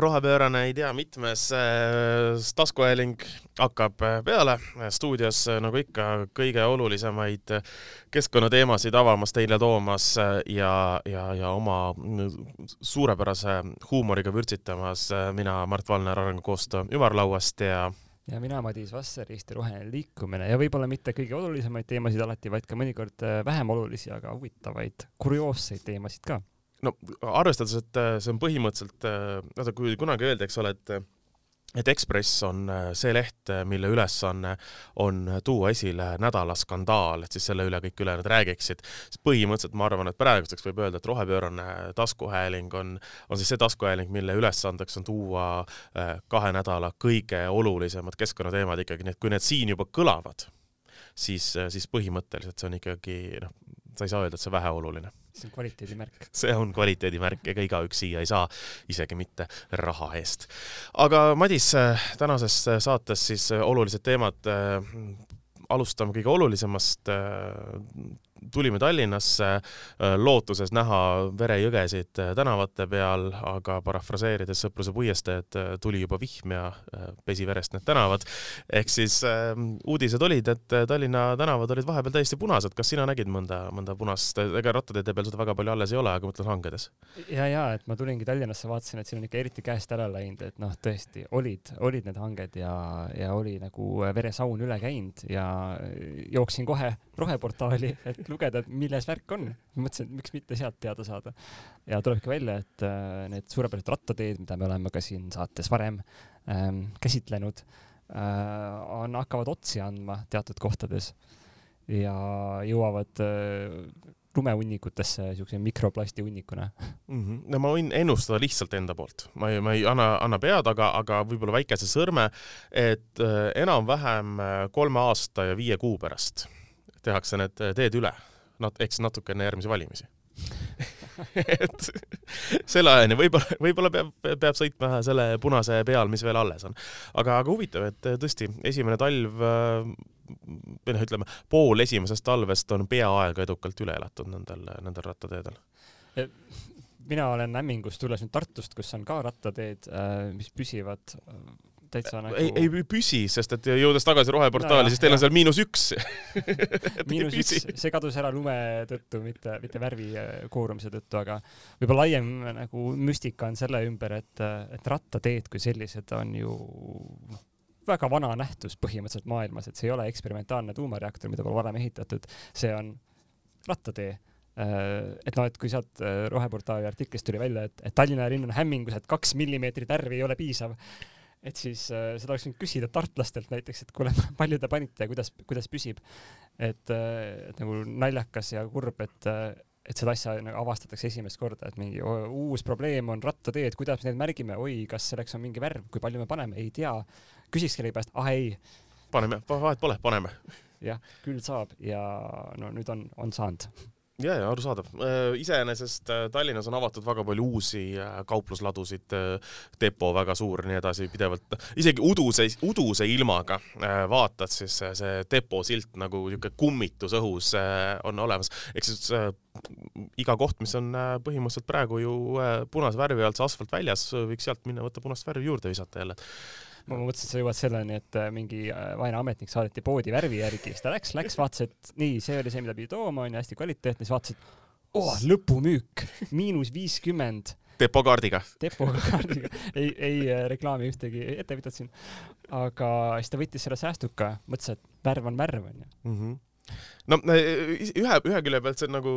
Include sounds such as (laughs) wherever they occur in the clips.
rohepöörane ei tea mitmes äh, taskuhääling hakkab äh, peale. stuudios äh, nagu ikka kõige olulisemaid keskkonnateemasid avamas, teile toomas ja, ja, ja oma suurepärase huumoriga vürtsitamas mina, Mart Valner Arengukoostöö ümarlauast ja ja mina, Madis Vasser, Eesti Roheline Liikumine ja võib-olla mitte kõige olulisemaid teemasid alati, vaid ka mõnikord vähem olulisi, aga huvitavaid, kurioosseid teemasid ka no arvestades, et äh, see on põhimõtteliselt, äh, vaata kui kunagi öeldi, eks ole, et et Ekspress on äh, see leht, mille ülesanne on tuua esile nädala skandaal, et siis selle üle kõik ülejäänud räägiksid, siis põhimõtteliselt ma arvan, et praeguseks võib öelda, et rohepöörane taskuhääling on, on siis see taskuhääling, mille ülesandeks on tuua kahe nädala kõige olulisemad keskkonnateemad ikkagi, nii et kui need siin juba kõlavad, siis, siis põhimõtteliselt see on ikkagi noh, sa ei saa öelda, et see väheoluline see on kvaliteedimärk. see on kvaliteedimärk, ega igaüks siia ei saa, isegi mitte raha eest. aga Madis, tänases saates siis olulised teemad, alustame kõige olulisemast tulime Tallinnasse äh, lootuses näha verejõgesid äh, tänavate peal, aga parafraseerides Sõpruse puiesteed, äh, tuli juba vihm ja pesi verest need tänavad. ehk siis äh, uudised olid, et Tallinna tänavad olid vahepeal täiesti punased. kas sina nägid mõnda, mõnda punast, ega rattateede peal seda väga palju alles ei ole, aga mõtlen hangedes? ja, ja et ma tulingi Tallinnasse, vaatasin, et siin on ikka eriti käest ära läinud, et noh, tõesti olid, olid need hanged ja, ja oli nagu veresaun üle käinud ja jooksin kohe roheportaali, et lugeda, et milles värk on. mõtlesin, et miks mitte sealt teada saada. ja tulebki välja, et äh, need suurepärased rattateed, mida me oleme ka siin saates varem ähm, käsitlenud äh,, on, hakkavad otsi andma teatud kohtades ja jõuavad äh, lumehunnikutesse siukse mikroplasti hunnikuna mm. -hmm. no ma võin ennustada lihtsalt enda poolt, ma ei, ma ei anna, anna pead, aga, aga võib-olla väikese sõrme, et äh, enam-vähem äh, kolme aasta ja viie kuu pärast tehakse need teed üle, nat-, siis natuke enne järgmisi valimisi (laughs) et selle ajani võib-olla, võib-olla peab, peab sõitma selle punase peal, mis veel alles on. aga, aga huvitav, et tõesti, esimene talv või noh, ütleme pool esimesest talvest on peaaegu edukalt üle elatud nendel, nendel rattateedel. mina olen Ämmingust tulles nüüd Tartust, kus on ka rattateed, mis püsivad täitsa nagu. ei, ei püsi, sest et jõudes tagasi roheportaali no,, siis teil on seal miinus üks (laughs) miinus üks, see kadus ära lume tõttu, mitte, mitte värvi äh, koorumise tõttu, aga võib-olla laiem nagu müstika on selle ümber, et, et rattateed kui sellised on ju noh, väga vana nähtus põhimõtteliselt maailmas, et see ei ole eksperimentaalne tuumareaktor, mida pole varem ehitatud, see on rattatee äh, et noh, et kui sealt äh, roheportaali artiklist tuli välja, et, et Tallinna linn on hämmingus, et kaks millimeetrit värvi ei ole piisav, et siis äh, seda oleks võinud küsida tartlastelt näiteks, et kuule, (laughs) palju te panite ja kuidas, kuidas püsib. et, äh, et nagu naljakas ja kurb, et, äh, et seda asja nagu avastatakse esimest korda, et mingi uus probleem on rattateed, kuidas me neid märgime, oi, kas selleks on mingi värv, kui palju me paneme, ei tea. küsiks kellegi käest, ah ei. paneme, vahet pole, paneme. jah, küll saab ja no nüüd on, on saanud ja, ja arusaadav. Äh, iseenesest äh, Tallinnas on avatud väga palju uusi äh, kauplusladusid, depo väga suur, nii edasi, pidevalt, isegi uduse, uduse ilmaga vaatad, siis see depo silt nagu niisugune kummitus õhus on olemas, ehk siis iga koht, mis on põhimõtteliselt praegu ju punase värvi alt see asfalt väljas, võiks sealt minna, võtta punast värvi juurde visata jälle ma mõtlesin, et sa jõuad selleni, et äh, mingi äh, vaene ametnik saadeti poodi värvi järgi, siis ta läks, läks, vaatas, et nii, see oli see, mida pidi tooma, onju, hästi kvaliteetne, siis vaatas, et oh, lõpumüük, miinus viiskümmend depokaardiga. depokaardiga, ei, ei äh, reklaami ühtegi ettevõtet siin. aga siis ta võttis selle säästuka, mõtles, et värv on värv, onju. Mhm. no ühe, ühe külje pealt see on nagu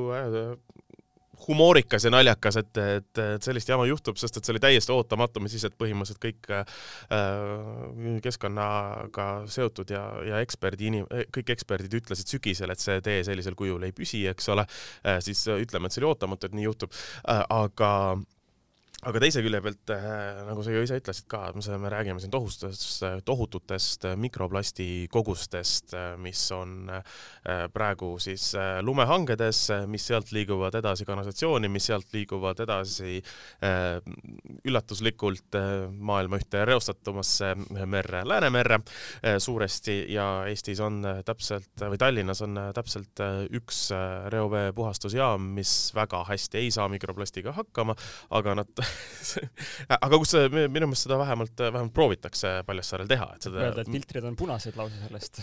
humoorikas ja naljakas, et, et, et sellist jama juhtub, sest et see oli täiesti ootamatu, mis siis, et põhimõtteliselt kõik äh, keskkonnaga seotud ja, ja eksperdi inim-, kõik eksperdid ütlesid sügisel, et see tee sellisel kujul ei püsi, eks ole äh,, siis ütleme, et see oli ootamatu, et nii juhtub. Äh,, aga aga teise külje pealt, äh, nagu sa ju ise ütlesid ka, me räägime siin tohustest, tohututest mikroplasti kogustest, mis on äh, praegu siis äh, lumehangedes, mis sealt liiguvad edasi kanalisatsiooni, mis sealt liiguvad edasi üllatuslikult maailma ühte reostatumasse merre, Läänemerre suuresti. Ja Eestis on täpselt või Tallinnas on täpselt üks reovee puhastusjaam, mis väga hästi ei saa mikroplastiga hakkama, aga nad (laughs) (laughs) aga kus minu meelest seda vähemalt, vähemalt proovitakse Paljassaarel teha, et seda. Öelda, et filtrid on punased lausa sellest.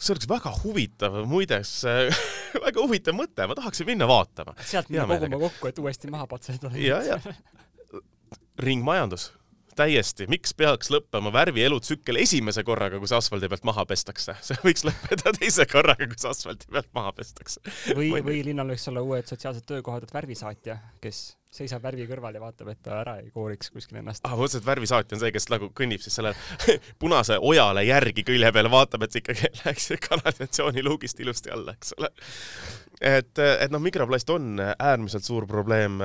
see oleks väga huvitav, muideks (laughs) väga huvitav mõte, ma tahaksin minna vaatama. sealt minna koguma kokku, et uuesti maha patsetada. ja, ja ringmajandus täiesti, miks peaks lõppema värvi elutsükkel esimese korraga, kui see asfaldi pealt maha pestakse, (laughs) see võiks lõppeda teise korraga, kui see asfaldi pealt maha pestakse. või, või linnal võiks olla uued sotsiaalsed töökohad, et värvisaatja, kes seisab värvi kõrval ja vaatab, et ta ära ei kooriks kuskil ennast. ah, ma mõtlesin, et värvisaatja on see, kes nagu kõnnib siis selle (laughs) punase ojale järgi külje peale, vaatab, et ikkagi (laughs) läheks kanalisatsiooniluugist ilusti alla, eks ole. et, et noh, mikroplast on äärmiselt suur probleem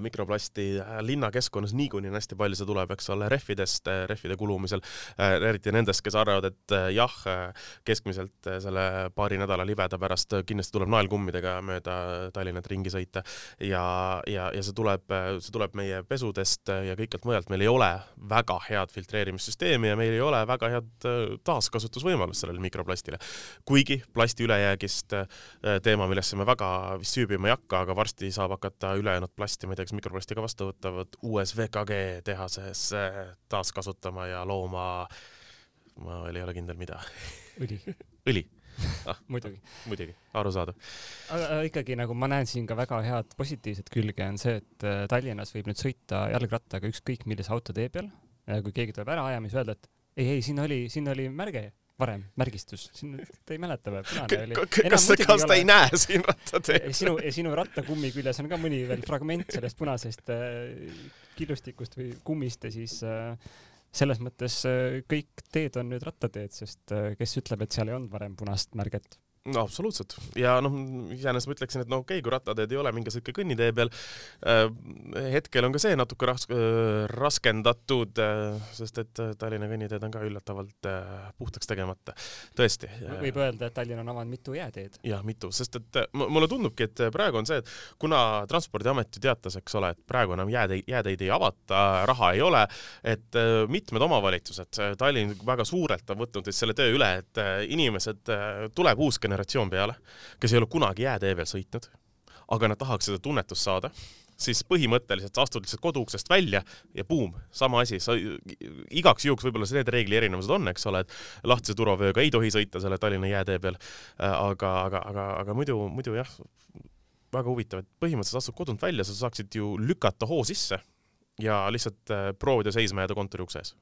mikroplasti äh, linnakeskkonnas niikuinii on hästi palju, see tuleb, eks ole, rehvidest, äh, rehvide kulumisel, eriti nendest, kes arvavad, et jah, keskmiselt selle paari nädala libeda pärast kindlasti tuleb naelkummidega mööda Tallinnat ringi sõita ja, ja, ja see tuleb, see tuleb meie pesudest ja kõikjalt mujalt, meil ei ole väga head filtreerimissüsteemi ja meil ei ole väga head taaskasutusvõimalust sellele mikroplastile. kuigi plasti ülejäägist teema, millesse me väga vist süübima ei hakka, aga varsti saab hakata ülejäänud plasti ma ei tea, kas mikroplasti ka vastu võtavad, uues VKG tehases taaskasutama ja looma, ma veel ei ole kindel, mida. õli õli (laughs) ah, muidugi. muidugi, arusaadav. aga ikkagi nagu ma näen siin ka väga head positiivset külge on see, et äh, Tallinnas võib nüüd sõita jalgrattaga ükskõik millise autotee peal. kui keegi tuleb ära ajama, siis öelda, et ei, ei, siin oli, siin oli märge varem märgistus, te ei mäleta või, kas, kas ta ei näe siin rattateed? sinu, sinu rattakummi küljes on ka mõni veel fragment sellest punasest äh, killustikust või kummist ja siis äh, selles mõttes äh, kõik teed on nüüd rattateed, sest kes ütleb, et seal ei olnud varem punast märget no absoluutselt ja noh, iseenesest ma ütleksin, et no okei okay,, kui rattateed ei ole mingi sihuke kõnnitee peal äh,, hetkel on ka see natuke ras-, äh, raskendatud äh,, sest et äh, Tallinna kõnniteed on ka üllatavalt äh, puhtaks tegemata, tõesti. võib öelda, et Tallinn on avanud mitu jääteed. jah, mitu, sest et äh, mulle tundubki, et praegu on see, et kuna Transpordiamet ju teatas, eks ole, et praegu enam jääteid, jääteid ei avata, raha ei ole, et äh, mitmed omavalitsused, Tallinn väga suurelt on võtnud siis selle töö üle, et äh, inimesed äh,, tuleb uus generatsioon, generatsioon peale, kes ei ole kunagi jäätee peal sõitnud, aga nad tahaks seda tunnetust saada, siis põhimõtteliselt sa astud lihtsalt koduuksest välja ja buum, sama asi, sa igaks juhuks võib-olla need reegli erinevused on, eks ole, et lahtise turvavööga ei tohi sõita selle Tallinna jäätee peal, aga, aga, aga, aga muidu, muidu jah, väga huvitav, et põhimõtteliselt astud kodunt välja, sa saaksid ju lükata hoo sisse ja lihtsalt äh, proovida seisma jääda kontori ukse ees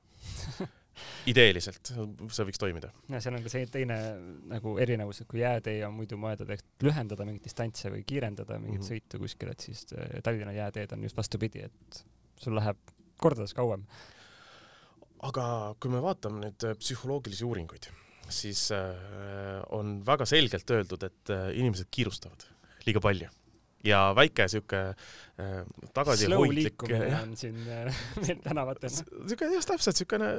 (laughs) ideeliselt see võiks toimida. ja seal on ka see teine nagu erinevus, et kui jäätee on muidu mõeldud, et lühendada mingit distantse või kiirendada mingit mm -hmm. sõitu kuskil, et siis äh, Tallinna jääteed on just vastupidi, et sul läheb kordades kauem. aga kui me vaatame nüüd äh, psühholoogilisi uuringuid, siis äh, on väga selgelt öeldud, et inimesed kiirustavad liiga palju ja väike sihuke tagasihoidlik. on siin äh, (laughs) meil tänavatel. siuke jah, täpselt siukene,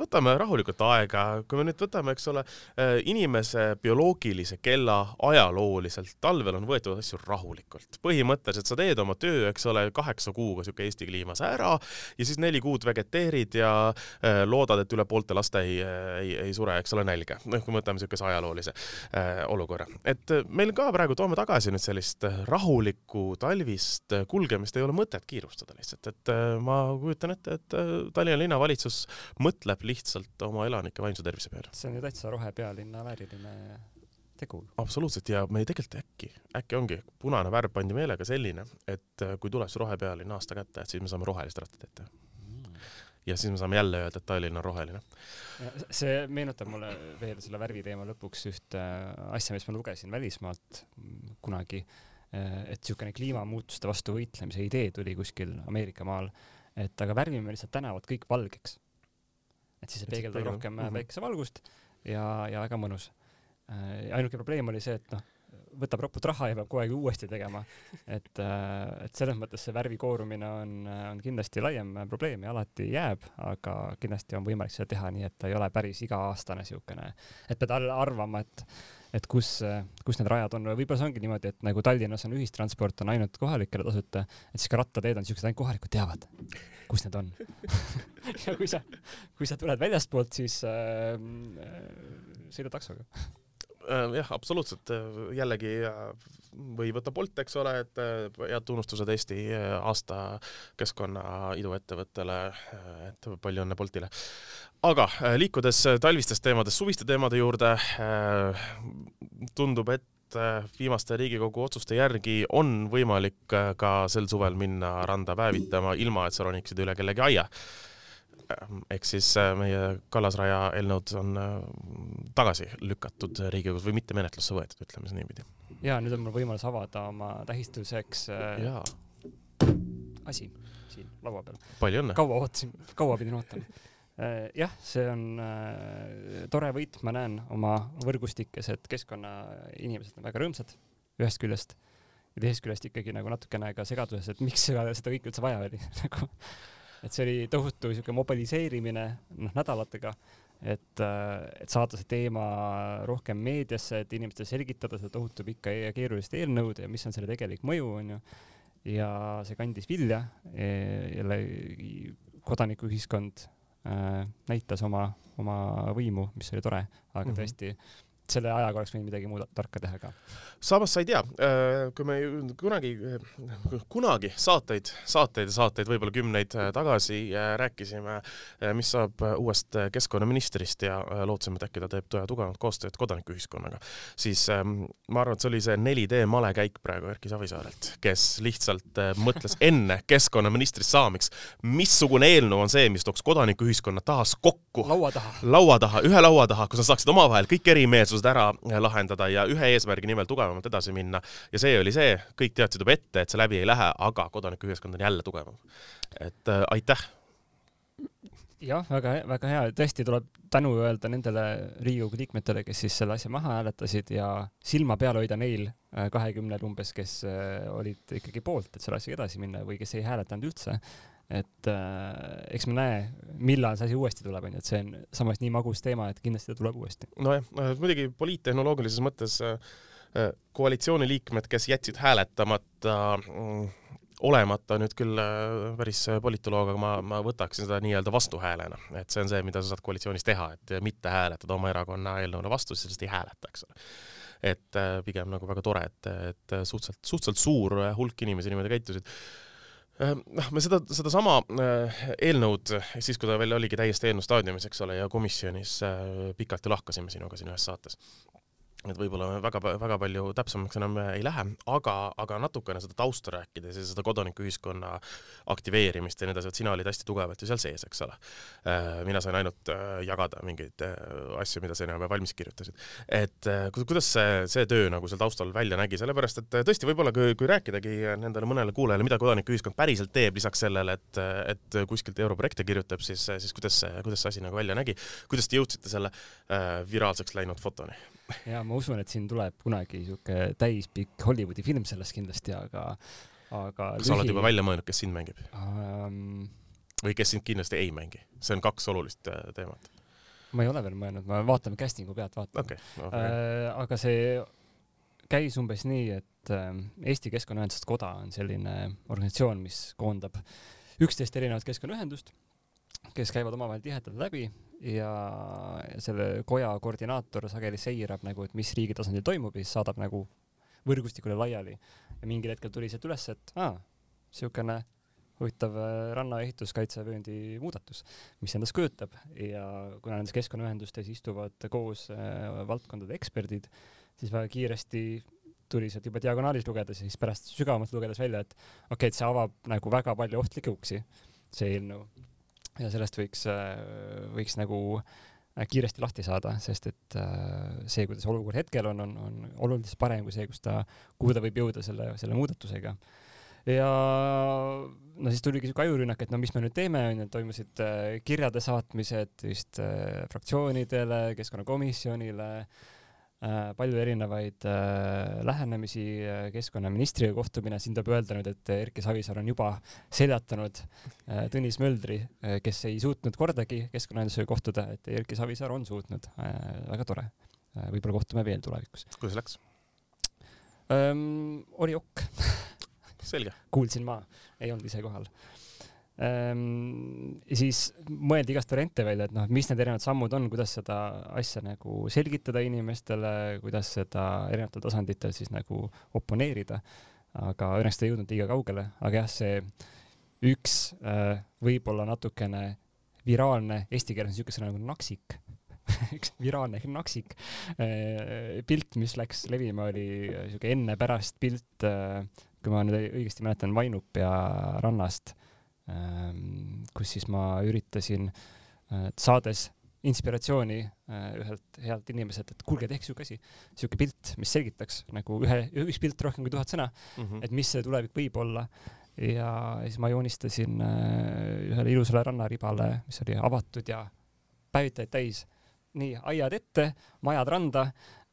võtame rahulikult aega, kui me nüüd võtame, eks ole, äh, inimese bioloogilise kella ajalooliselt, talvel on võetud asju rahulikult. põhimõtteliselt sa teed oma töö, eks ole, kaheksa kuuga siuke Eesti kliimas ära ja siis neli kuud vegeteerid ja loodad, et üle poolte laste ei, ei, ei sure, eks ole, nälga. noh, kui me võtame siukese ajaloolise äh, olukorra. et meil ka praegu toome tagasi nüüd sellist rahulikku talvist kulgemist ei ole mõtet kiirustada lihtsalt, et äh, ma kujutan ette, et äh, Tallinna linnavalitsus mõtleb lihtsalt oma elanike vaimse tervise peale. see on ju täitsa rohepealinna vääriline tegu. absoluutselt ja me tegelikult äkki, äkki ongi, punane värv pandi meelega selline, et äh, kui tuleb see rohepealine aasta kätte, et siis me saame rohelist rattateed teha mm. ja siis me saame jälle öelda, et Tallinn on roheline. see meenutab mulle veel selle värvi teema lõpuks ühte asja, mis ma lugesin välismaalt kunagi Äh, et niisugune kliimamuutuste vastu võitlemise idee tuli kuskil Ameerika maal, et aga värvime lihtsalt tänavad kõik valgeks. et siis see peegeldab rohkem mm -hmm. päikesevalgust ja, ja väga mõnus. Äh, ainuke probleem oli see, et noh, võtab ropult raha ja peab kogu aeg uuesti tegema. et, äh, et selles mõttes see värvi koorumine on, on kindlasti laiem probleem ja alati jääb, aga kindlasti on võimalik seda teha nii, et ta ei ole päris iga-aastane niisugune, et pead arvama, et et kus, kus need rajad on. Või võib-olla see ongi niimoodi, et nagu Tallinnas on ühistransport on ainult kohalikele tasuta, et siis ka rattateed on siuksed, ainult kohalikud teavad, kus need on. (laughs) Ja kui sa, kui sa tuled väljastpoolt, siis äh, sõida taksoga jah, absoluutselt, jällegi või võtta Bolt, eks ole, et head tunnustused Eesti aasta keskkonna iduettevõttele, et palju õnne Boltile. aga liikudes talvistest teemadest suviste teemade juurde, tundub, et viimaste Riigikogu otsuste järgi on võimalik ka sel suvel minna randa päevitama, ilma et sa roniksid üle kellegi aia ehk siis äh, meie kallasraja eelnõud on äh, tagasi lükatud Riigikogus või mitte menetlusse võetud, ütleme siis niipidi. ja nüüd on mul võimalus avada oma tähistuseks äh, ja. asi siin laua peal. palju õnne! kaua ootasin, kaua pidin ootama jah, see on tore võit, ma näen oma võrgustikes, et keskkonnainimesed on väga rõõmsad ühest küljest ja teisest küljest ikkagi nagu natukene ka segaduses, et miks seda, seda kõike üldse vaja oli (laughs) nagu et see oli tohutu siuke mobiliseerimine, noh, nädalatega, et, äh, et saada see teema rohkem meediasse, et inimestele selgitada seda tohutu pikka ja keerulist eelnõud ja mis on selle tegelik mõju, onju. ja see kandis vilja, e, jälle kodanikuühiskond äh, näitas oma, oma võimu, mis oli tore, aga mm -hmm. tõesti selle ajaga oleks võinud midagi muud tarka teha ka. samas sa ei tea, äh, kui me kunagi, kunagi saateid, saateid ja saateid, võib-olla kümneid äh, tagasi äh, rääkisime, mis saab uuest keskkonnaministrist ja lootsime, et äkki ta teeb tugevamat koostööd kodanikuühiskonnaga, siis ähm, ma arvan, et see oli see 4D malekäik praegu Erki Savisaarelt, kes lihtsalt mõtles enne keskkonnaministrist saamiks, missugune eelnõu on see, mis tooks kodanikuühiskonna taas kokku laua taha, laua taha, ühe laua taha, kus nad saaksid omavahel kõik erimeelsused vigastused ära lahendada ja ühe eesmärgi nimel tugevamalt edasi minna. ja see oli see, kõik teadsid juba ette, et see läbi ei lähe, aga kodanikuühiskond on jälle tugevam. et äh, aitäh jah, väga, väga hea, tõesti tuleb tänu öelda nendele Riigikogu liikmetele, kes siis selle asja maha hääletasid ja silma peal hoida neil äh, kahekümnel umbes, kes äh, olid ikkagi poolt, et selle asjaga edasi minna või kes ei hääletanud üldse et äh, eks me näe, millal see asi uuesti tuleb, onju, et see on samas nii magus teema, et kindlasti ta tuleb uuesti. nojah, muidugi poliittehnoloogilises mõttes äh, äh, koalitsiooniliikmed, kes jätsid hääletamata äh, olemata nüüd küll äh, päris politoloog, aga ma, ma võtaksin seda nii-öelda vastuhäälena, et see on see, mida sa saad koalitsioonis teha, et mitte hääletada oma erakonna eelnõule vastu, lihtsalt ei hääleta, eks ole. et äh, pigem nagu väga tore, et, et suhteliselt, suhteliselt suur hulk inimesi niimoodi käitusid noh, me seda, sedasama äh, eelnõud, siis kui ta veel oligi täiesti eelnõu staadiumis, eks ole, ja komisjonis äh, pikalt ju lahkasime sinuga siin ühes saates et võib-olla väga, väga palju täpsemaks enam ei lähe, aga, aga natukene seda tausta rääkides ja seda kodanikuühiskonna aktiveerimist ja nii edasi, et sina olid hästi tugevalt ju seal sees, eks ole. Äh, mina sain ainult äh, jagada mingeid äh, asju, mida sa enam valmis kirjutasid. et kuidas see, see töö nagu seal taustal välja nägi, sellepärast et tõesti, võib-olla kui, kui rääkidagi nendele mõnele kuulajale, mida kodanikuühiskond päriselt teeb, lisaks sellele, et, et kuskilt europrojekte kirjutab, siis, siis kuidas see, kuidas see asi nagu välja nägi, kuidas te jõudsite selle viraalseks läinud fotoni? Ja ma usun, et siin tuleb kunagi siuke täispikk Hollywoodi film sellest kindlasti, aga, aga. kas lühi... sa oled juba välja mõelnud, kes sind mängib um...? või kes sind kindlasti ei mängi? see on kaks olulist äh, teemat. ma ei ole veel mõelnud, ma vaatame casting'u pealt, vaatame okay. Okay. Uh, aga see käis umbes nii, et uh, Eesti Keskkonnaühenduste Koda on selline organisatsioon, mis koondab üksteist erinevat keskkonnaühendust, kes käivad omavahel tihedalt läbi ja, selle koja koordinaator sageli seirab nagu, et mis riigi tasandil toimub ja siis saadab nagu võrgustikule laiali. ja mingil hetkel tuli sealt üles, et aa, siukene huvitav äh, ranna ehituskaitsevööndi muudatus, mis endast kujutab ja kuna nendes keskkonnaühendustes istuvad koos äh, valdkondade eksperdid, siis väga kiiresti tuli sealt juba diagonaalis lugedes ja siis pärast sügavamalt lugedes välja, et okei okay,, et see avab nagu väga palju ohtlikke uksi, see eelnõu ja sellest võiks, äh, võiks nagu äh, kiiresti lahti saada, sest et äh, see, kuidas olukord hetkel on, on, on oluliselt parem kui see, kus ta, kuhu ta võib jõuda selle, selle muudatusega. ja no siis tuligi siuke ajurünnak, et no mis me nüüd teeme, onju, toimusid kirjade saatmised vist fraktsioonidele, keskkonnakomisjonile Äh, palju erinevaid äh, lähenemisi, äh, keskkonnaministriga kohtumine, siin tuleb öelda nüüd, et Erki Savisaar on juba seljatanud Tõnis Möldri, kes ei suutnud kordagi keskkonnaühendusega kohtuda, et Erki Savisaar on suutnud, väga tore. võib-olla kohtume veel tulevikus. kuidas läks? oli ok selge. kuulsin ma, ei olnud ise kohal siis mõeldi igast variante välja, et noh, mis need erinevad sammud on, kuidas seda asja nagu selgitada inimestele, kuidas seda erinevatel tasanditel siis nagu oponeerida. aga õnneks ta ei jõudnud liiga kaugele, aga jah, see üks äh, võib-olla natukene viraalne, eesti keeles on niisugune sõna nagu naksik. (laughs) Üks viraalne naksik äh, pilt, mis läks levima, oli niisugune enne-pärast pilt, äh, kui ma nüüd õigesti mäletan, Vainupea rannast. Ehm, kus siis ma üritasin, äh, saades inspiratsiooni äh, ühelt healt inimeselt, et kuulge, tehke siuke asi, siuke pilt, mis selgitaks nagu ühe, üks pilt rohkem kui tuhat sõna mm, -hmm. et mis see tulevik võib olla. ja siis ma joonistasin äh, ühele ilusale rannaribale, mis oli avatud ja päevitajaid täis. nii, aiad ette, majad randa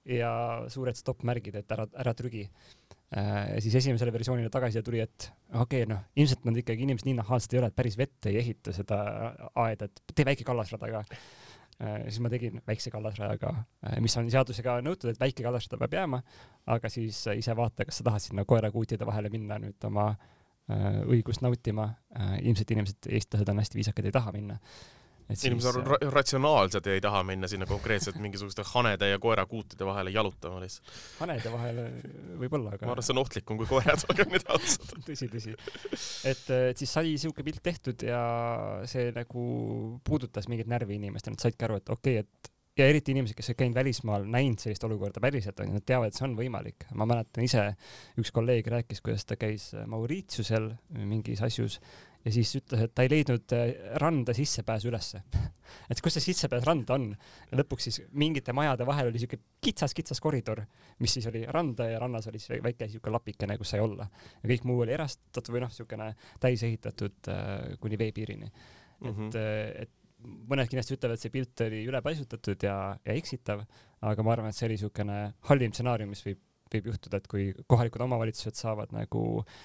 ja suured stopp-märgid, et ära, ära trügi siis esimesele versioonile tagasiside tuli, et okei okay,, noh, ilmselt nad ikkagi inimesed nii nahaalsed ei ole, et päris vette ei ehita seda aeda, et tee väike kallasrada ka. Äh, siis ma tegin väikse kallasrajaga, äh, mis on seadusega nõutud, et väike kallasrada peab jääma, aga siis ise vaata, kas sa tahad sinna koerakuutide vahele minna nüüd oma õigust nautima. ilmselt inimesed, eestlased on hästi viisakad, ei taha minna inimesed on ra ratsionaalsed ja ei taha minna sinna konkreetselt mingisuguste hanede ja koerakuutide vahele jalutama lihtsalt. hanede vahele võib-olla, aga ma arvan, et see on ohtlikum kui koerad, (laughs) olgem nüüd ausad. tõsi, tõsi. et, et siis sai siuke pilt tehtud ja see nagu puudutas mingit närvi inimestel, nad saidki aru, et okei okay,, et ja eriti inimesed, kes on käinud välismaal, näinud sellist olukorda päriselt, nad teavad, et see on võimalik. ma mäletan ise, üks kolleeg rääkis, kuidas ta käis Mauritiusel mingis asjus ja siis ütles, et ta ei leidnud äh, randa sissepääsu ülesse (laughs) et kus see sissepääs randa on ja lõpuks siis mingite majade vahel oli siuke kitsas-kitsas koridor, mis siis oli randa ja rannas oli siis väike siuke lapikene, kus sai olla ja kõik muu oli erastatud või noh, siukene täis ehitatud äh, kuni veepiirini mm. -hmm. et, mhm. äh, et mõned kindlasti ütlevad, et see pilt oli ülepaisutatud ja, ja eksitav, aga ma arvan, et see oli niisugune halvim stsenaarium, mis võib, võib juhtuda, et kui kohalikud omavalitsused saavad nagu äh,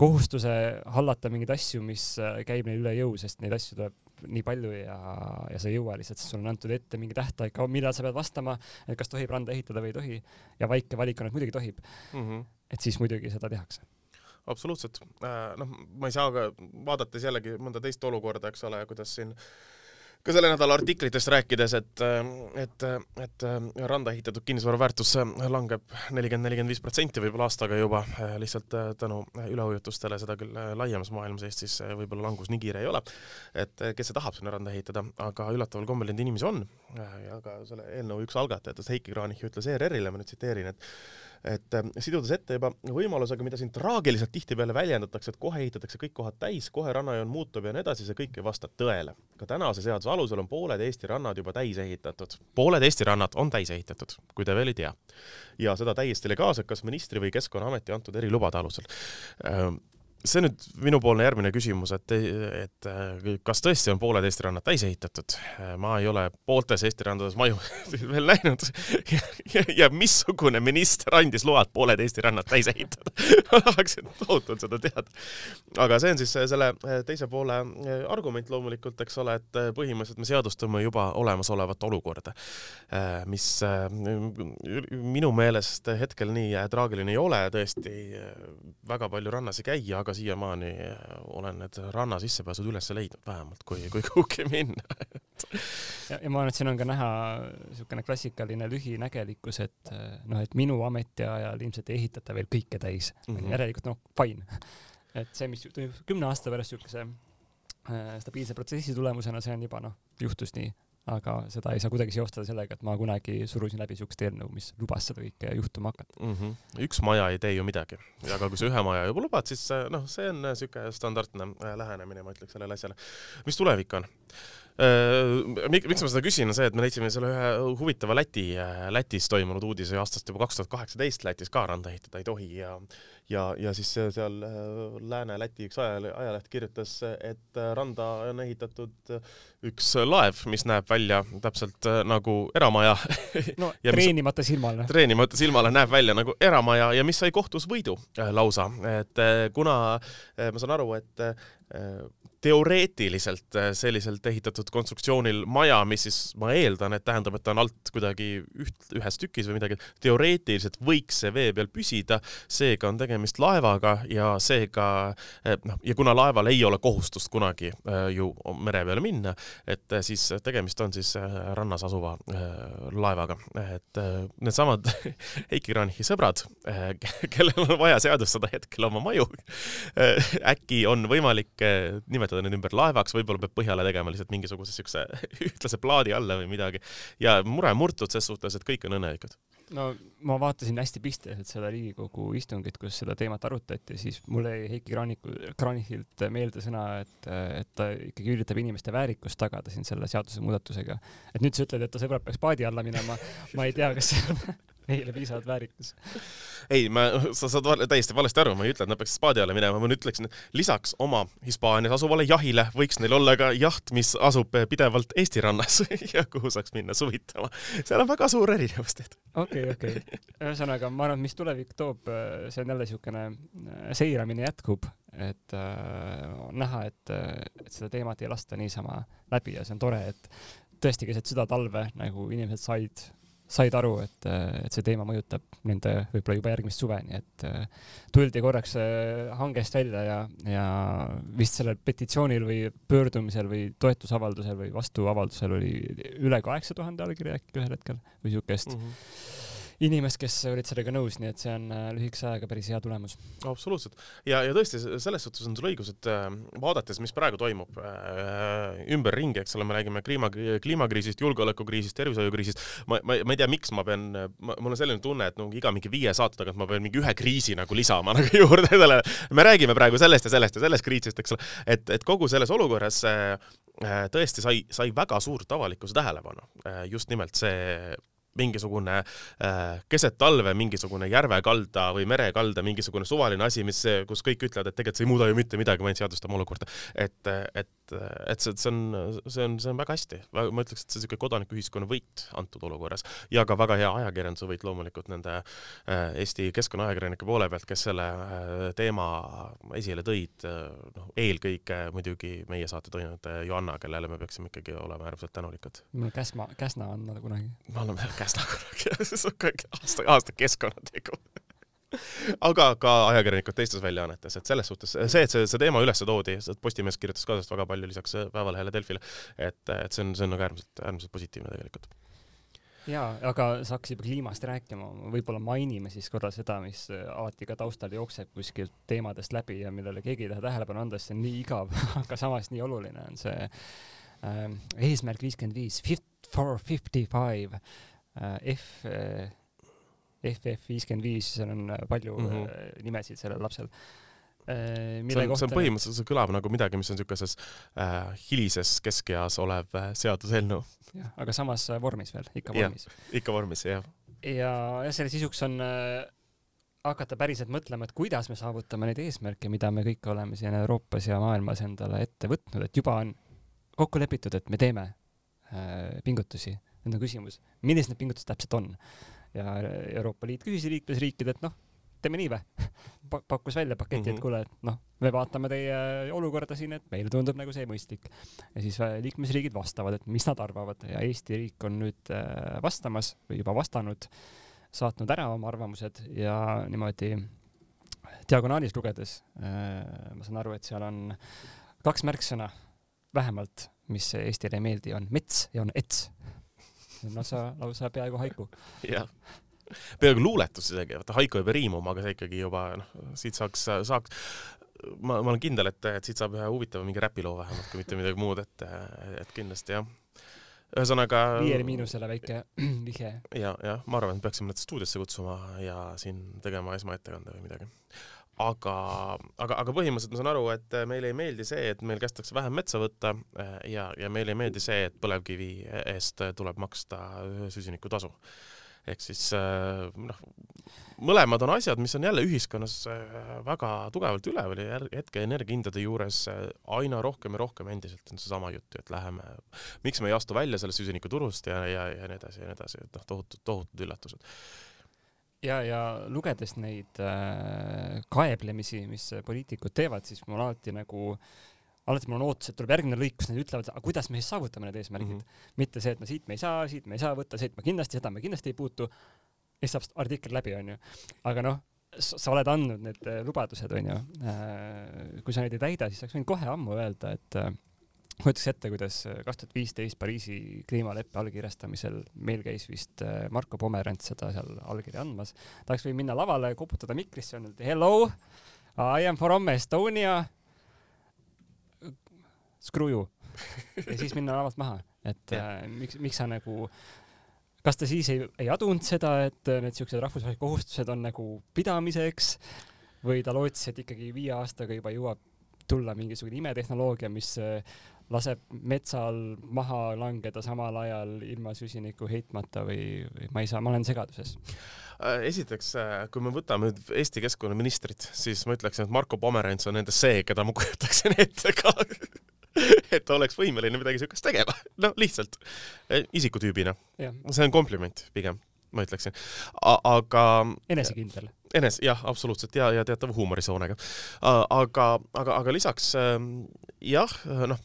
kohustuse hallata mingeid asju, mis äh, käib neil üle jõu, sest neid asju tuleb nii palju ja, ja sa ei jõua lihtsalt, sest sul on antud ette mingi tähtaeg, millal sa pead vastama, et kas tohib randa ehitada või ei tohi. ja väike valik on, et muidugi tohib mm. -hmm. et siis muidugi seda tehakse absoluutselt, äh, noh, ma ei saa ka, vaadates jällegi mõnda teist olukorda, eks ole, kuidas siin äh, ka selle nädala artiklitest rääkides, et, et, et randa ehitatud kinnisvara väärtus langeb nelikümmend, nelikümmend viis protsenti võib-olla aastaga juba lihtsalt tänu üleujutustele, seda küll laiemas maailmas, Eestis võib-olla langus nii kiire ei ole. et kes see tahab sinna randa ehitada, aga üllataval kombel neid inimesi on ja ka selle eelnõu üks algatajatest, Heiki Kranich, ütles ERR-ile, ma nüüd tsiteerin, et et äh, sidudes ette juba võimalusega, mida siin traagiliselt tihtipeale väljendatakse, et kohe ehitatakse kõik kohad täis, kohe rannajoon muutub ja nii edasi, see kõik ei vasta tõele. ka tänase seaduse alusel on pooled Eesti rannad juba täis ehitatud. pooled Eesti rannad on täis ehitatud, kui te veel ei tea. ja seda täiesti legaalselt, kas ministri või Keskkonnaameti antud erilubade alusel äh, see nüüd minupoolne järgmine küsimus, et, et kas tõesti on pooled Eesti rannad täis ehitatud? ma ei ole pooltes Eesti randades maju (laughs) veel näinud ja, ja, ja missugune minister andis load pooled Eesti rannad täis ehitada (laughs) ma tahaksin tohutult seda teada. aga see on siis selle teise poole argument loomulikult, eks ole, et põhimõtteliselt me seadustame juba olemasolevat olukorda, mis minu meelest hetkel nii traagiline ei ole, tõesti väga palju rannas ei käi, aga aga siiamaani olen need ranna sissepääsud üles leidnud vähemalt, kui, kui kuhugi minna ja, ja ma arvan, et siin on ka näha niisugune klassikaline lühinägelikkus, et noh, et minu ametiajal ilmselt ei ehitata veel kõike täis mm. -hmm. järelikult noh, fine. (laughs) et see, mis toimub kümne aasta pärast niisuguse äh, stabiilse protsessi tulemusena, see on juba noh, juhtus nii aga seda ei saa kuidagi seostada sellega, et ma kunagi surusin läbi siukest eelnõu, mis lubas seda kõike juhtuma hakata mm. -hmm. üks maja ei tee ju midagi, aga kui sa ühe maja juba lubad, siis noh, see on siuke standardne äh, lähenemine, ma ütleks sellele asjale. mis tulevik on? Äh, miks ma seda küsin, on see, et me leidsime selle ühe huvitava Läti, äh, Lätis toimunud uudise aastast juba kaks tuhat kaheksateist, Lätis ka randa ehitada ei tohi ja ja, ja siis seal Lääne-Läti üks ajaleht, ajaleht kirjutas, et randa on ehitatud üks laev, mis näeb välja täpselt nagu eramaja no (laughs) treenimata silmale. treenimata silmale näeb välja nagu eramaja ja mis sai kohtus võidu lausa, et kuna ma saan aru, et teoreetiliselt äh, selliselt ehitatud konstruktsioonil maja, mis siis ma eeldan, et tähendab, et ta on alt kuidagi üht, ühes tükis või midagi, teoreetiliselt võiks see vee peal püsida, seega on tegemist laevaga ja seega äh, noh, ja kuna laeval ei ole kohustust kunagi äh, ju mere peale minna, et siis tegemist on siis rannas asuva laevaga, et needsamad (laughs) Heiki Kranichi sõbrad, kellel on vaja seadustada hetkel oma maju, äkki on võimalik nimetada nimetada need ümber laevaks, võib-olla peab põhjale tegema lihtsalt mingisuguse siukse (laughs) ühtlase plaadi alla või midagi. ja mure murtud ses suhtes, et kõik on õnnelikud. no ma vaatasin hästi pisteliselt seda Riigikogu istungit, kus seda teemat arutati, siis mul jäi Heiki Kraaniku, Kraanichilt meelde sõna, et, et ta ikkagi üritab inimeste väärikust tagada siin selle seadusemuudatusega. et nüüd sa ütled, et ta sõbrad peaks paadi alla minema, ma ei tea, kas see on (laughs) neile piisavalt väärikas. ei, ma, sa saad val, täiesti valesti aru, ma ei ütle, et nad peaks spaadi alla minema, ma ütleksin, lisaks oma Hispaanias asuvale jahile võiks neil olla ka jaht, mis asub pidevalt Eesti rannas (laughs) ja kuhu saaks minna suvitama. seal on väga suur erinevus tehtud. okei, okei. ühesõnaga, ma arvan, et mis tulevik toob, see on jälle niisugune äh, seiramine jätkub, et äh, näha, et, et seda teemat ei lasta niisama läbi ja see on tore, et tõesti keset seda talve nagu inimesed said said aru, et, et see teema mõjutab nende võib-olla juba järgmist suve, nii et äh, tuldi korraks äh, hangest välja ja, ja vist sellel petitsioonil või pöördumisel või toetusavaldusel või vastuavaldusel oli üle kaheksa tuhande allkirja äkki ühel hetkel või siukest mm. -hmm inimest, kes olid sellega nõus, nii et see on äh, lühikese ajaga päris hea tulemus. absoluutselt. ja, ja tõesti, selles suhtes on sul õigus, et äh, vaadates, mis praegu toimub äh, ümberringi, eks ole, me räägime kliima, kliimakriisist, julgeolekukriisist, tervishoiukriisist, ma, ma, ma ei tea, miks ma pean, mul on selline tunne, et no iga mingi viie saate tagant ma pean mingi ühe kriisi nagu lisama (laughs) nagu juurde sellele. me räägime praegu sellest ja sellest ja sellest kriisist, eks ole, et, et kogu selles olukorras äh, tõesti sai, sai väga suurt avalikkuse tähelepanu. just nimelt see mingisugune äh, keset talve mingisugune järvekalda või merekalda mingisugune suvaline asi, mis, kus kõik ütlevad, et tegelikult see ei muuda ju mitte midagi, vaid seadustame olukorda. et, et, et see, see on, see on, see on väga hästi. ma ütleks, et see on niisugune kodanikuühiskonna võit antud olukorras ja ka väga hea ajakirjanduse võit loomulikult nende äh, Eesti keskkonnaajakirjanike poole pealt, kes selle äh, teema esile tõid, noh, eelkõige muidugi meie saate toimunud Joanna, kellele me peaksime ikkagi olema äärmiselt tänulikud. Käsma, Käsna on kunagi. me oleme Käsna kunagi (laughs) aasta, aasta keskkonnategu (laughs) aga ka ajakirjanikud teistes väljaannetes, et selles suhtes see, et see, see teema üles toodi, Postimees kirjutas ka sellest väga palju lisaks Päevalehele, Delfile, et, et see on, see on nagu äärmiselt, äärmiselt positiivne tegelikult. Jaa, aga sa hakkasid juba kliimast rääkima, võib-olla mainime siis korra seda, mis alati ka taustal jookseb kuskilt teemadest läbi ja millele keegi ei taha tähelepanu anda, sest see on nii igav (laughs) aga samas nii oluline on see äh, eesmärk viiskümmend viis, for fifty five Äh, F, FF äh, viiskümmend viis, seal on äh, palju mm -hmm. nimesid sellel lapsel. see on, see on põhimõtteliselt, see kõlab nagu midagi, mis on niisuguses äh, hilises keskeas olev äh, seaduseelnõu. jah, aga samas vormis veel, ikka vormis. ikka vormis, jah. ja, ja selle sisuks on äh, hakata päriselt mõtlema, et kuidas me saavutame neid eesmärke, mida me kõik oleme siin Euroopas ja maailmas endale ette võtnud, et juba on kokku lepitud, et me teeme äh, pingutusi nüüd on küsimus, millised need pingutused täpselt on. Ja Euroopa Liit küsis liikmesriikidelt, noh, teeme nii või (laughs) pakkus välja paketi mm, -hmm. et mhm. kuule, et noh, me vaatame teie olukorda siin, et meile tundub nagu see mõistlik. ja siis äh, liikmesriigid vastavad, et mis nad arvavad ja Eesti riik on nüüd äh, vastamas või juba vastanud, saatnud ära oma arvamused ja niimoodi diagonaalis lugedes äh, ma saan aru, et seal on kaks märksõna vähemalt, mis Eestile ei meeldi, on mets ja on ets lausa, lausa peaaegu haiku. jah, peaaegu luuletus isegi, vaata haiku ei pea riimuma, aga see ikkagi juba noh, siit saaks, saaks ma, ma olen kindel, et, et siit saab ühe huvitava mingi räpiloo vähemalt, kui mitte midagi muud, et, et kindlasti jah. ühesõnaga. viiele miinusele väike (clears throat) vihje. ja, jah, ma arvan, et peaksime nad stuudiosse kutsuma ja siin tegema esmaettekande või midagi aga, aga, aga põhimõtteliselt ma saan aru, et meile ei meeldi see, et meil kästakse vähem metsa võtta eh, ja, ja meile ei meeldi see, et põlevkivi eest tuleb maksta süsinikutasu. ehk siis noh, mõlemad on asjad, mis on jälle ühiskonnas väga tugevalt üleval ja hetke energiahindade juures aina rohkem ja rohkem endiselt on seesama jutt ju, et läheme, miks me ei astu välja sellest süsinikuturust ja, ja, ja nii edasi ja nii edasi, et noh, tohutud, tohutud üllatused ja, ja lugedes neid äh, kaeblemisi, mis poliitikud teevad, siis mul alati nagu alati mul on ootus, et tuleb järgmine lõik, kus nad ütlevad, aga kuidas me siis saavutame need eesmärgid mm. -hmm. mitte see, et no siit me ei saa, siit me ei saa võtta, siit me kindlasti, seda me kindlasti ei puutu. ja siis saab artikkel läbi, onju. aga noh, sa oled andnud need äh, lubadused, onju. Äh, kui sa neid ei täida, siis oleks võinud kohe ammu öelda, et äh, kujutaks ette, kuidas kaks tuhat viisteist Pariisi kliimaleppe allkirjastamisel meil käis vist Marko Pomerants seda seal allkirja andmas. ta oleks võinud minna lavale, koputada mikrisse, öelda hello, I am from Estonia. Screw you. Ja siis minna lavalt maha, et äh, miks, miks sa nagu, kas ta siis ei, ei adunud seda, et need siuksed rahvusvahelised kohustused on nagu pidamiseks või ta lootis, et ikkagi viie aastaga juba jõuab tulla mingisugune imetehnoloogia, mis äh, laseb metsal maha langeda samal ajal ilma süsinikku heitmata või, või ma ei saa, ma olen segaduses äh, esiteks, äh, kui me võtame nüüd Eesti keskkonnaministrit, siis ma ütleksin, et Marko Pomerants on nendest see, keda ma (laughs) kujutaksin ette ka et ta oleks võimeline midagi siukest tegema. noh, lihtsalt e, isikutüübina. see on kompliment pigem, ma ütleksin. aga. enesekindel. enes-, jah, absoluutselt ja, ja teatava huumorisoonega. aga, aga, aga lisaks ähm, jah, noh,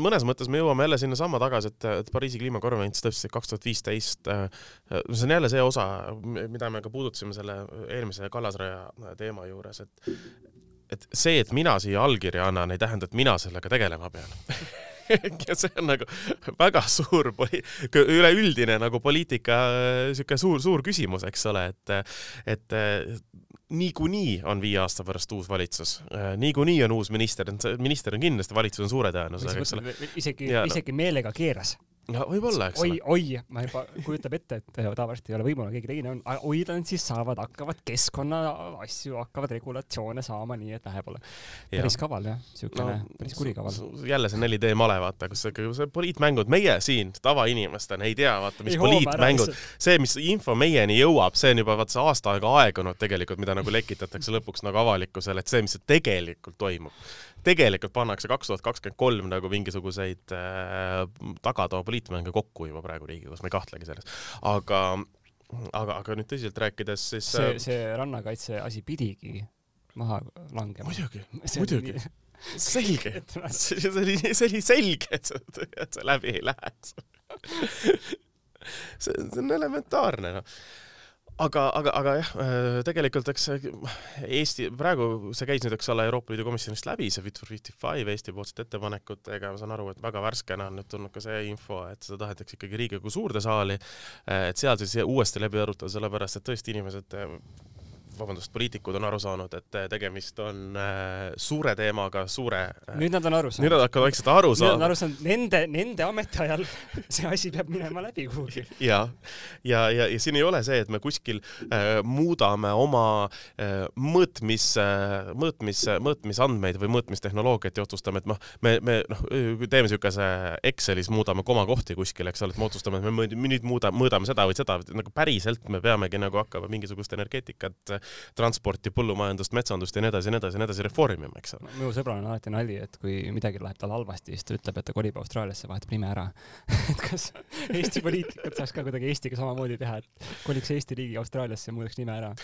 mõnes mõttes me jõuame jälle sinnasamma tagasi, et, et Pariisi kliimakonverents tõesti kaks tuhat viisteist, äh, see on jälle see osa, mida me ka puudutasime selle eelmise Kallasraja teema juures, et et see, et mina siia allkirja annan, ei tähenda, et mina sellega tegelema pean (laughs) (laughs) ja see on nagu väga suur poli-, üleüldine nagu poliitika niisugune suur, suur küsimus, eks ole, et, et niikuinii on viie aasta pärast uus valitsus, niikuinii on uus minister, minister on kindlasti, valitsus on suure tõenäosusega, eks ole. isegi, isegi meelega keeras no võib-olla, eks oi, ole. oi, ma juba kujutab ette, et ta varsti ei ole võimul, keegi teine on, oi, nad siis saavad, hakkavad keskkonna asju, hakkavad regulatsioone saama, nii et läheb ole. päris kaval jah, siukene no, päris kurikaval. jälle see 4D male, vaata, kus see poliitmängud, meie siin tavainimestena ei tea, vaata, mis ei poliitmängud, see, mis info meieni jõuab, see on juba vaata see aasta aega aegunud tegelikult, mida nagu lekitatakse lõpuks nagu avalikkusele, et see, mis tegelikult toimub tegelikult pannakse kaks tuhat kakskümmend kolm nagu mingisuguseid äh, tagatoa poliitmänge kokku juba praegu Riigikogus, ma ei kahtlegi selles. aga, aga, aga nüüd tõsiselt rääkides, siis see, äh, see rannakaitse asi pidigi maha langema. muidugi, muidugi (laughs) selge, see oli, (laughs) see oli selge, et see, et see läbi ei läheks (laughs) see, see on elementaarne, noh aga, aga, aga jah, äh, tegelikult eks Eesti, praegu see käis nüüd, eks ole, Euroopa Liidu komisjonist läbi, see Fit for fifty five Eesti poolsete ettepanekutega, ma saan aru, et väga värskena on nüüd tulnud ka see info, et seda tahetakse ikkagi Riigikogu suurde saali, et seal siis uuesti läbi arutada, sellepärast et tõesti inimesed vabandust, poliitikud on aru saanud, et tegemist on äh, suure teemaga, suure äh,. nüüd nad on aru saanud. nüüd nad hakkavad vaikselt aru saama. nüüd nad on aru saanud, nende, nende ametiajal (laughs) see asi peab minema läbi kuhugi. ja, ja, ja, ja siin ei ole see, et me kuskil äh, muudame oma äh, mõõtmis äh,, mõõtmis, mõõtmisandmeid või mõõtmistehnoloogiat ja otsustame, et noh, me, me noh, teeme niisuguse Excelis muudame komakohti kuskil, eks ole, et me otsustame, et me nüüd muuda, mõõdame seda või seda, nagu päriselt me peamegi nagu hakkama mingisugust energeetikat transporti, põllumajandust, metsandust ja nii edasi ja nii edasi ja nii edasi reformima, eks ole. minu sõbral on alati nali, et kui midagi läheb tal halvasti, siis ta ütleb, et ta kolib Austraaliasse, vahetab nime ära (laughs) et kas Eesti poliitikud saaks ka kuidagi Eestiga samamoodi teha, et koliks Eesti riigi Austraaliasse ja muudaks nime ära?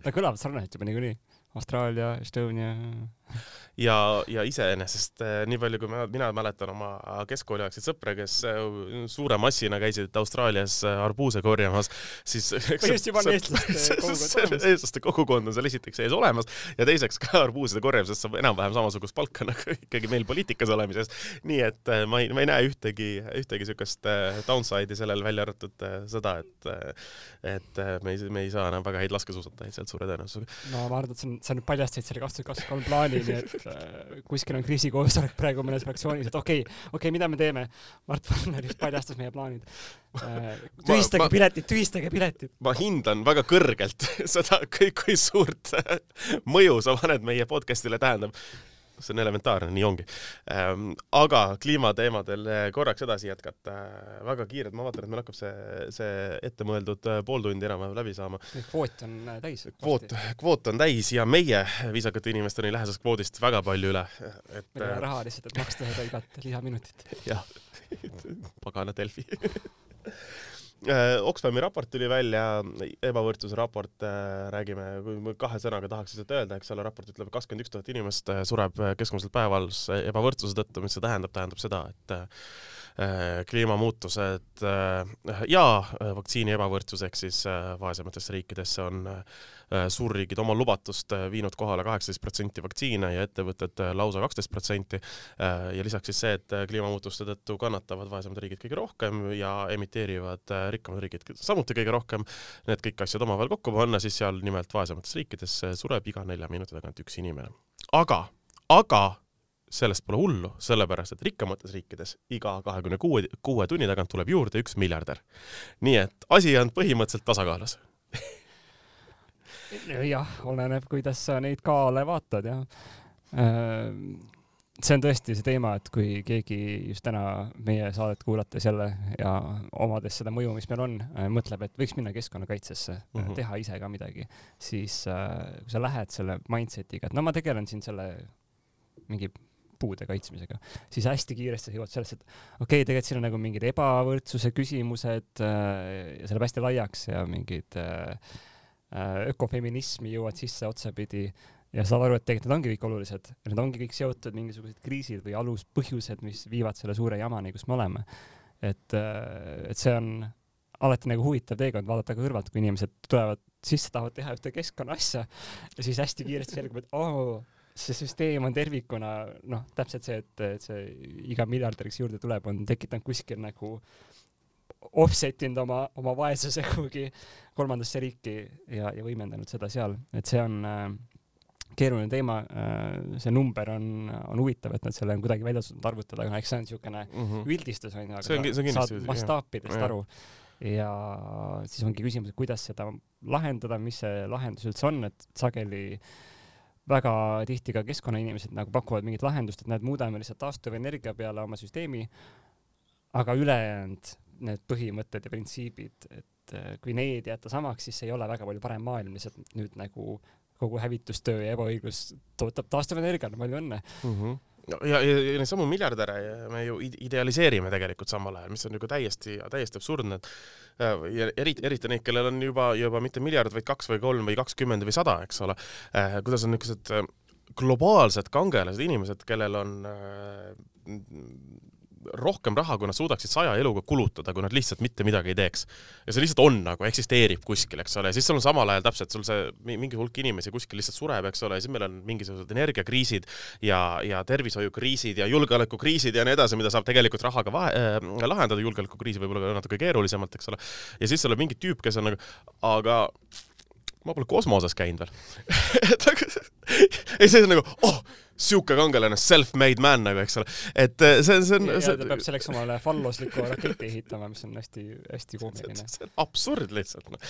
Nad kõlavad sarnaselt juba niikuinii Austraalia, Estonia. Ja, ja iseenesest eh, nii palju, kui ma, mina mäletan oma keskkooliaegseid sõpru, kes eh, suure massina käisid Austraalias eh, arbuuse korjamas, siis põhimõtteliselt juba on eestlaste (laughs) eestlaste kogukond on seal esiteks ees olemas ja teiseks ka arbuuside korjamisest saab enam-vähem samasugust palka (laughs) nagu ikkagi meil poliitikas olemises. nii et ma ei, ma ei näe ühtegi, ühtegi niisugust downside'i sellel, välja arvatud seda, et et me ei, me ei saa enam väga häid laskesuusatajaid sealt suure tõenäosusega. no ma arvan, et see on sa nüüd paljastasid selle kaks tuhat kakskümmend kolm plaani, nii et äh, kuskil on kriisikoosolek praegu mõnes fraktsioonis, et okei okay,, okei okay,, mida me teeme? Mart Palmer just paljastas meie plaanid äh,. tühistage ma, piletid, tühistage piletid. ma hindan väga kõrgelt (laughs) seda, kui, kui suurt (laughs) mõju sa paned meie podcast'ile, tähendab see on elementaarne, nii ongi. Ehm, aga kliimateemadel eh, korraks edasi jätkata, väga kiirelt, ma vaatan, et meil hakkab see, see ettemõeldud eh, pool tundi enam-vähem läbi saama. kvoot on eh, täis. kvoot, kvoot on täis ja meie viisakate inimestena ei lähe sellest kvoodist väga palju üle, et. meil ei ole raha lihtsalt, et maksta seda igat lisaminutit. (laughs) jah, (laughs) pagana Delfi (laughs) Oxfami raport tuli välja, ebavõrdsuse raport, räägime, kui kahe sõnaga tahaks lihtsalt öelda, eks ole, raport ütleb, kakskümmend üks tuhat inimest sureb keskmiselt päevas ebavõrdsuse tõttu, mis see tähendab, tähendab seda, et Äh, kliimamuutused äh, ja äh, vaktsiini ebavõrdsus ehk siis vaesematesse riikidesse on suurriigid oma lubatust viinud kohale kaheksateist protsenti vaktsiine ja ettevõtted lausa kaksteist protsenti. ja lisaks siis see, et kliimamuutuste tõttu kannatavad vaesemad riigid kõige rohkem ja emiteerivad rikkamad riigid samuti kõige rohkem. Need kõik asjad omavahel kokku panna, siis seal nimelt vaesemates riikides sureb iga nelja minuti tagant üks inimene. aga, aga sellest pole hullu, sellepärast et rikkamates riikides iga kahekümne kuue, kuue tunni tagant tuleb juurde üks miljardär. nii et asi on põhimõtteliselt tasakaalus (laughs) jah, oleneb, kuidas sa neid kaale vaatad, jah. Äh, see on tõesti see teema, et kui keegi just täna meie saadet kuulates jälle ja omades seda mõju, mis meil on, äh, mõtleb, et võiks minna keskkonnakaitsesse mm, -hmm. teha ise ka midagi, siis kui sa lähed selle mindset'iga, et no ma tegelen siin selle mingi puude kaitsmisega, siis hästi kiiresti sa jõuad sellesse, et okei okay,, tegelikult siin on nagu mingid ebavõrdsuse küsimused äh, ja see läheb hästi laiaks ja mingid äh, äh, ökofeminismi jõuad sisse otsapidi ja saad aru, et tegelikult need ongi kõik olulised, need ongi kõik seotud mingisugused kriisid või aluspõhjused, mis viivad selle suure jamani, kus me oleme. et, äh, et see on alati nagu huvitav teekond vaadata kõrvalt, kui inimesed tulevad sisse, tahavad teha ühte keskkonna asja ja siis hästi kiiresti selgub, et oo oh, see süsteem on tervikuna noh, täpselt see, et, et see iga miljardäriks juurde tuleb, on tekitanud kuskil nagu offset inud oma, oma vaesuse kuhugi kolmandasse riiki ja, ja võimendanud seda seal, et see on äh, keeruline teema äh,, see number on, on huvitav, et nad selle on kuidagi välja suutnud arvutada, aga eks see on niisugune mm -hmm. üldistus onju, aga see on, see on saad mastaapidest aru. Ja siis ongi küsimus, et kuidas seda lahendada, mis see lahendus üldse on, et sageli äh, väga tihti ka keskkonnainimesed nagu pakuvad mingit lahendust, et näed, muudame lihtsalt taastuvenergia peale oma süsteemi, aga ülejäänud need põhimõtted ja printsiibid, et äh, kui need jätta samaks, siis ei ole väga palju parem maailm, lihtsalt nüüd nagu kogu hävitustöö ja ebaõiglus tootab taastuvenergiale, palju õnne mm. -hmm ja, ja, ja neid samu miljardäre me ju idealiseerime tegelikult samal ajal, mis on nagu täiesti, täiesti absurdne, et äh, ja eriti, eriti neid, kellel on juba, juba mitte miljard, vaid kaks või kolm või kakskümmend või sada, eks ole. Äh, kuidas on niisugused äh, globaalsed kangelased inimesed, kellel on rohkem raha, kui nad suudaksid saja eluga kulutada, kui nad lihtsalt mitte midagi ei teeks. ja see lihtsalt on nagu, eksisteerib kuskil, eks ole, siis sul on samal ajal täpselt sul see mingi hulk inimesi kuskil lihtsalt sureb, eks ole, siis meil on mingisugused energiakriisid ja, ja tervishoiukriisid ja julgeolekukriisid ja nii edasi, mida saab tegelikult rahaga vahe äh,, lahendada, julgeolekukriisi võib-olla natuke keerulisemalt, eks ole. ja siis sul on mingi tüüp, kes on nagu, aga ma pole kosmoses käinud veel (laughs) ei, see on nagu, oh sihuke kangelane, self-made man nagu, eks ole. et see, see on. See... ta peab selleks omale fallosliku raketi ehitama, mis on hästi-hästi koomiline. see on absurd lihtsalt, noh.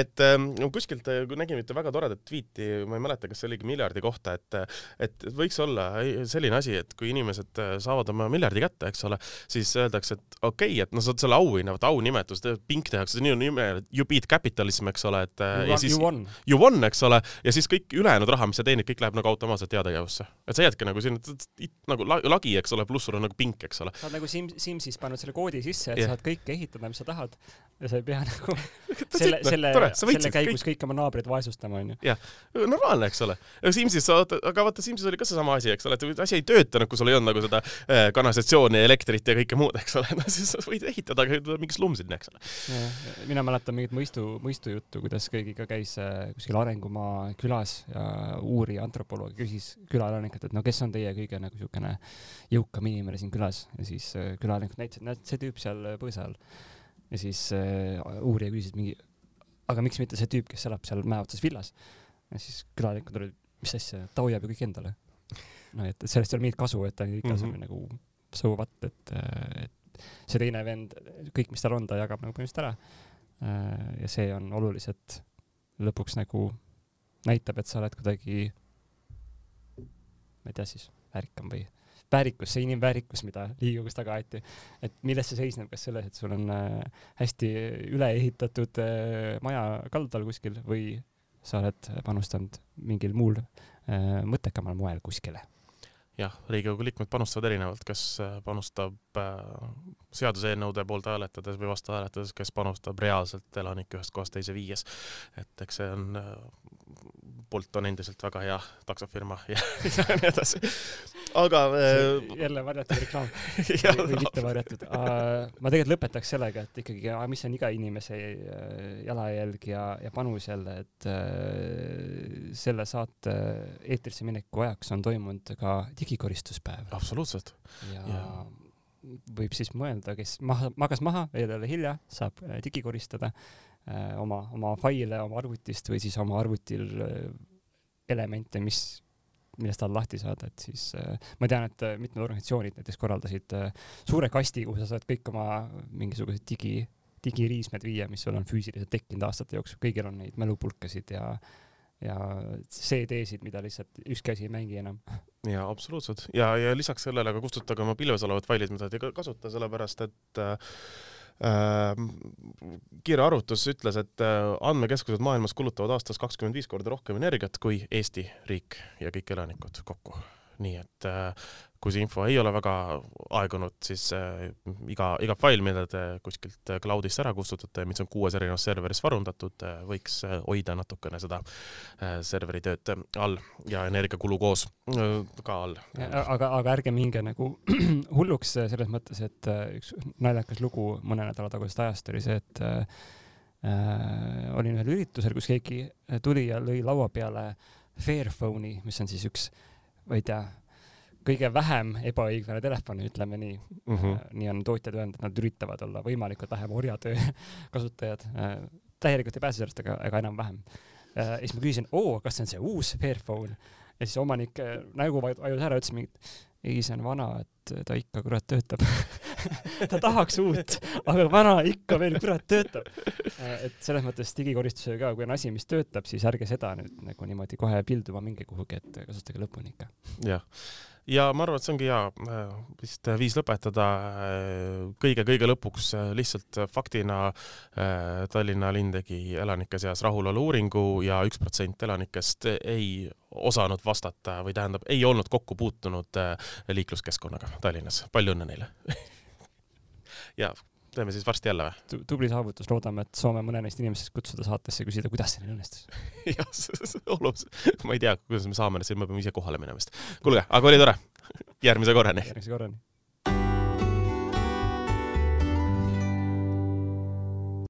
et ähm, kuskilt äh, nägime ühte väga toredat tweet'i, ma ei mäleta, kas see oligi miljardi kohta, et, et võiks olla selline asi, et kui inimesed saavad oma miljardi kätte, eks ole, siis öeldakse, et okei okay,, et noh, saad selle auhinna, vaata aunimetus, pink tehakse, nii on nime, you beat capitalism, eks ole, et you ja siis won, you won, eks ole, ja siis kõik ülejäänud raha, mis sa teenid, kõik läheb nagu automaatselt heategevusse et sa jäädki nagu siin nagu lagi, eks ole, pluss sul on nagu pink, eks ole. sa oled nagu Sim-, Simsis pannud selle koodi sisse, et yeah. saad kõike ehitada, mis sa tahad ja sa ei pea (laughs) nagu selle, selle, selle käigus kõik. kõik oma naabrid vaesustama, onju. jah, normaalne, eks ole. Simsis sa, aga vaata, Simsis oli ka seesama asi, eks ole, et asi ei töötanud, kui sul ei olnud nagu seda äh, kanalisatsiooni, elektrit ja kõike muud, eks ole, (laughs) no siis sa võid ehitada mingi slumm sinna, eks ole. mina mäletan mingit mõistu, mõistujuttu, kuidas kõigiga käis äh, kuskil Arengumaa külas ja uurija, antropoloog küsis külaelanikelt, et, et no kes on teie kõige nagu niisugune jõukam inimene siin külas ja siis äh, külalanikud näitasid, näed, see tüüp seal äh, põõsa all. ja siis äh, uurija küsis mingi, aga miks mitte see tüüp, kes elab seal mäe otsas villas. ja siis külalikud olid, mis asja, ta hoiab ju kõik endale. no et, et sellest ei ole mingit kasu, et ta on ikka mm -hmm. nagu so what, et, äh, et see teine vend, kõik, mis tal on, ta jagab nagu põhimõtteliselt ära. Äh, ja see on oluliselt lõpuks nagu näitab, et sa oled kuidagi ma ei tea siis, väärikam või väärikus, see inimväärikus, mida Riigikogus taga aeti, et milles see seisneb, kas selles, et sul on äh, hästi üle ehitatud äh, maja kaldal kuskil või sa oled panustanud mingil muul äh, mõttekamal moel kuskile? jah, Riigikogu liikmed panustavad erinevalt, kes panustab seaduseelnõude poolt hääletades või vastu hääletades, kes panustab reaalselt elanikke ühest kohast teise viies. et eks see on Bolt on endiselt väga hea taksofirma ja, (laughs) ja nii edasi. aga äh, jälle varjatud reklaam (laughs) või mitte varjatud. ma tegelikult lõpetaks sellega, et ikkagi, mis on iga inimese äh, jalajälg ja, ja panus jälle, et äh, selle saate eetrisse mineku ajaks on toimunud ka digikoristuspäev. absoluutselt. ja, ja võib siis mõelda, kes maha, magas maha, ole hilja, saab digikoristada Äh, oma, oma faile oma arvutist või siis oma arvutil äh, elemente, mis, millest tal lahti saada, et siis äh, ma tean, et mitmed organisatsioonid näiteks korraldasid suure kasti, kuhu sa saad kõik oma mingisugused digi, digiriismed viia, mis sul on füüsiliselt tekkinud aastate jooksul, kõigil on neid mälupulkasid ja ja CD-sid, mida lihtsalt ükski asi ei mängi enam. jaa, absoluutselt. ja, ja lisaks sellele ka kustutage oma pilves olevad failid, mida te ei kasuta, sellepärast et äh, Ehm, kiire arvutus ütles, et äh, andmekeskused maailmas kulutavad aastas kakskümmend viis korda rohkem energiat kui Eesti riik ja kõik elanikud kokku. Nii et äh, kui see info ei ole väga aegunud, siis äh, iga, iga fail, mille te kuskilt äh, cloud'ist ära kustutate, mis on kuues erinevas serveris varundatud äh,, võiks äh, hoida natukene seda äh, serveri tööd all ja energiakulu koos äh, ka all. aga, aga ärge minge nagu (clears throat) hulluks selles mõttes, et äh, üks naljakas lugu mõne nädala tagusest ajast oli see, et äh, äh, olin ühel üritusel, kus keegi tuli ja lõi laua peale Fairphone'i, mis on siis üks, ma ei tea kõige vähem ebaõiglane telefon, ütleme nii mm. -hmm. nii on tootjad öelnud, et nad üritavad olla võimalikult vähem orjatöö (laughs) kasutajad. Äh, täielikult ei pääse sellest, aga, aga enam-vähem. Äh, ja siis ma küsisin, oo, kas see on see uus Fairphone? ja siis omanik nägu vajus ära, ütles mingi, ei, see on vana, et ta ikka kurat töötab (laughs) (laughs) ta tahaks uut, aga vana ikka veel kurat töötab. et selles mõttes digikoristusega ka, kui on asi, mis töötab, siis ärge seda nüüd nagu niimoodi kohe pilduma minge kuhugi, et kasutage lõpuni ikka. jah ja ma arvan, et see ongi hea äh, vist viis lõpetada kõige-kõige äh, lõpuks äh, lihtsalt faktina Tallinna linn tegi elanike seas rahulolu uuringu ja üks protsent elanikest ei osanud vastata või tähendab, ei olnud kokku puutunud liikluskeskkonnaga Tallinnas. palju õnne neile (laughs) ja teeme siis varsti jälle või? tubli saavutus, loodame, et saame mõne neist inimestest kutsuda saatesse, küsida, kuidas (laughs) see neil õnnestus. jah, oluliselt, ma ei tea, kuidas me saame, siis me peame ise kohale minema vist. kuulge, aga oli tore. järgmise korrani. järgmise korrani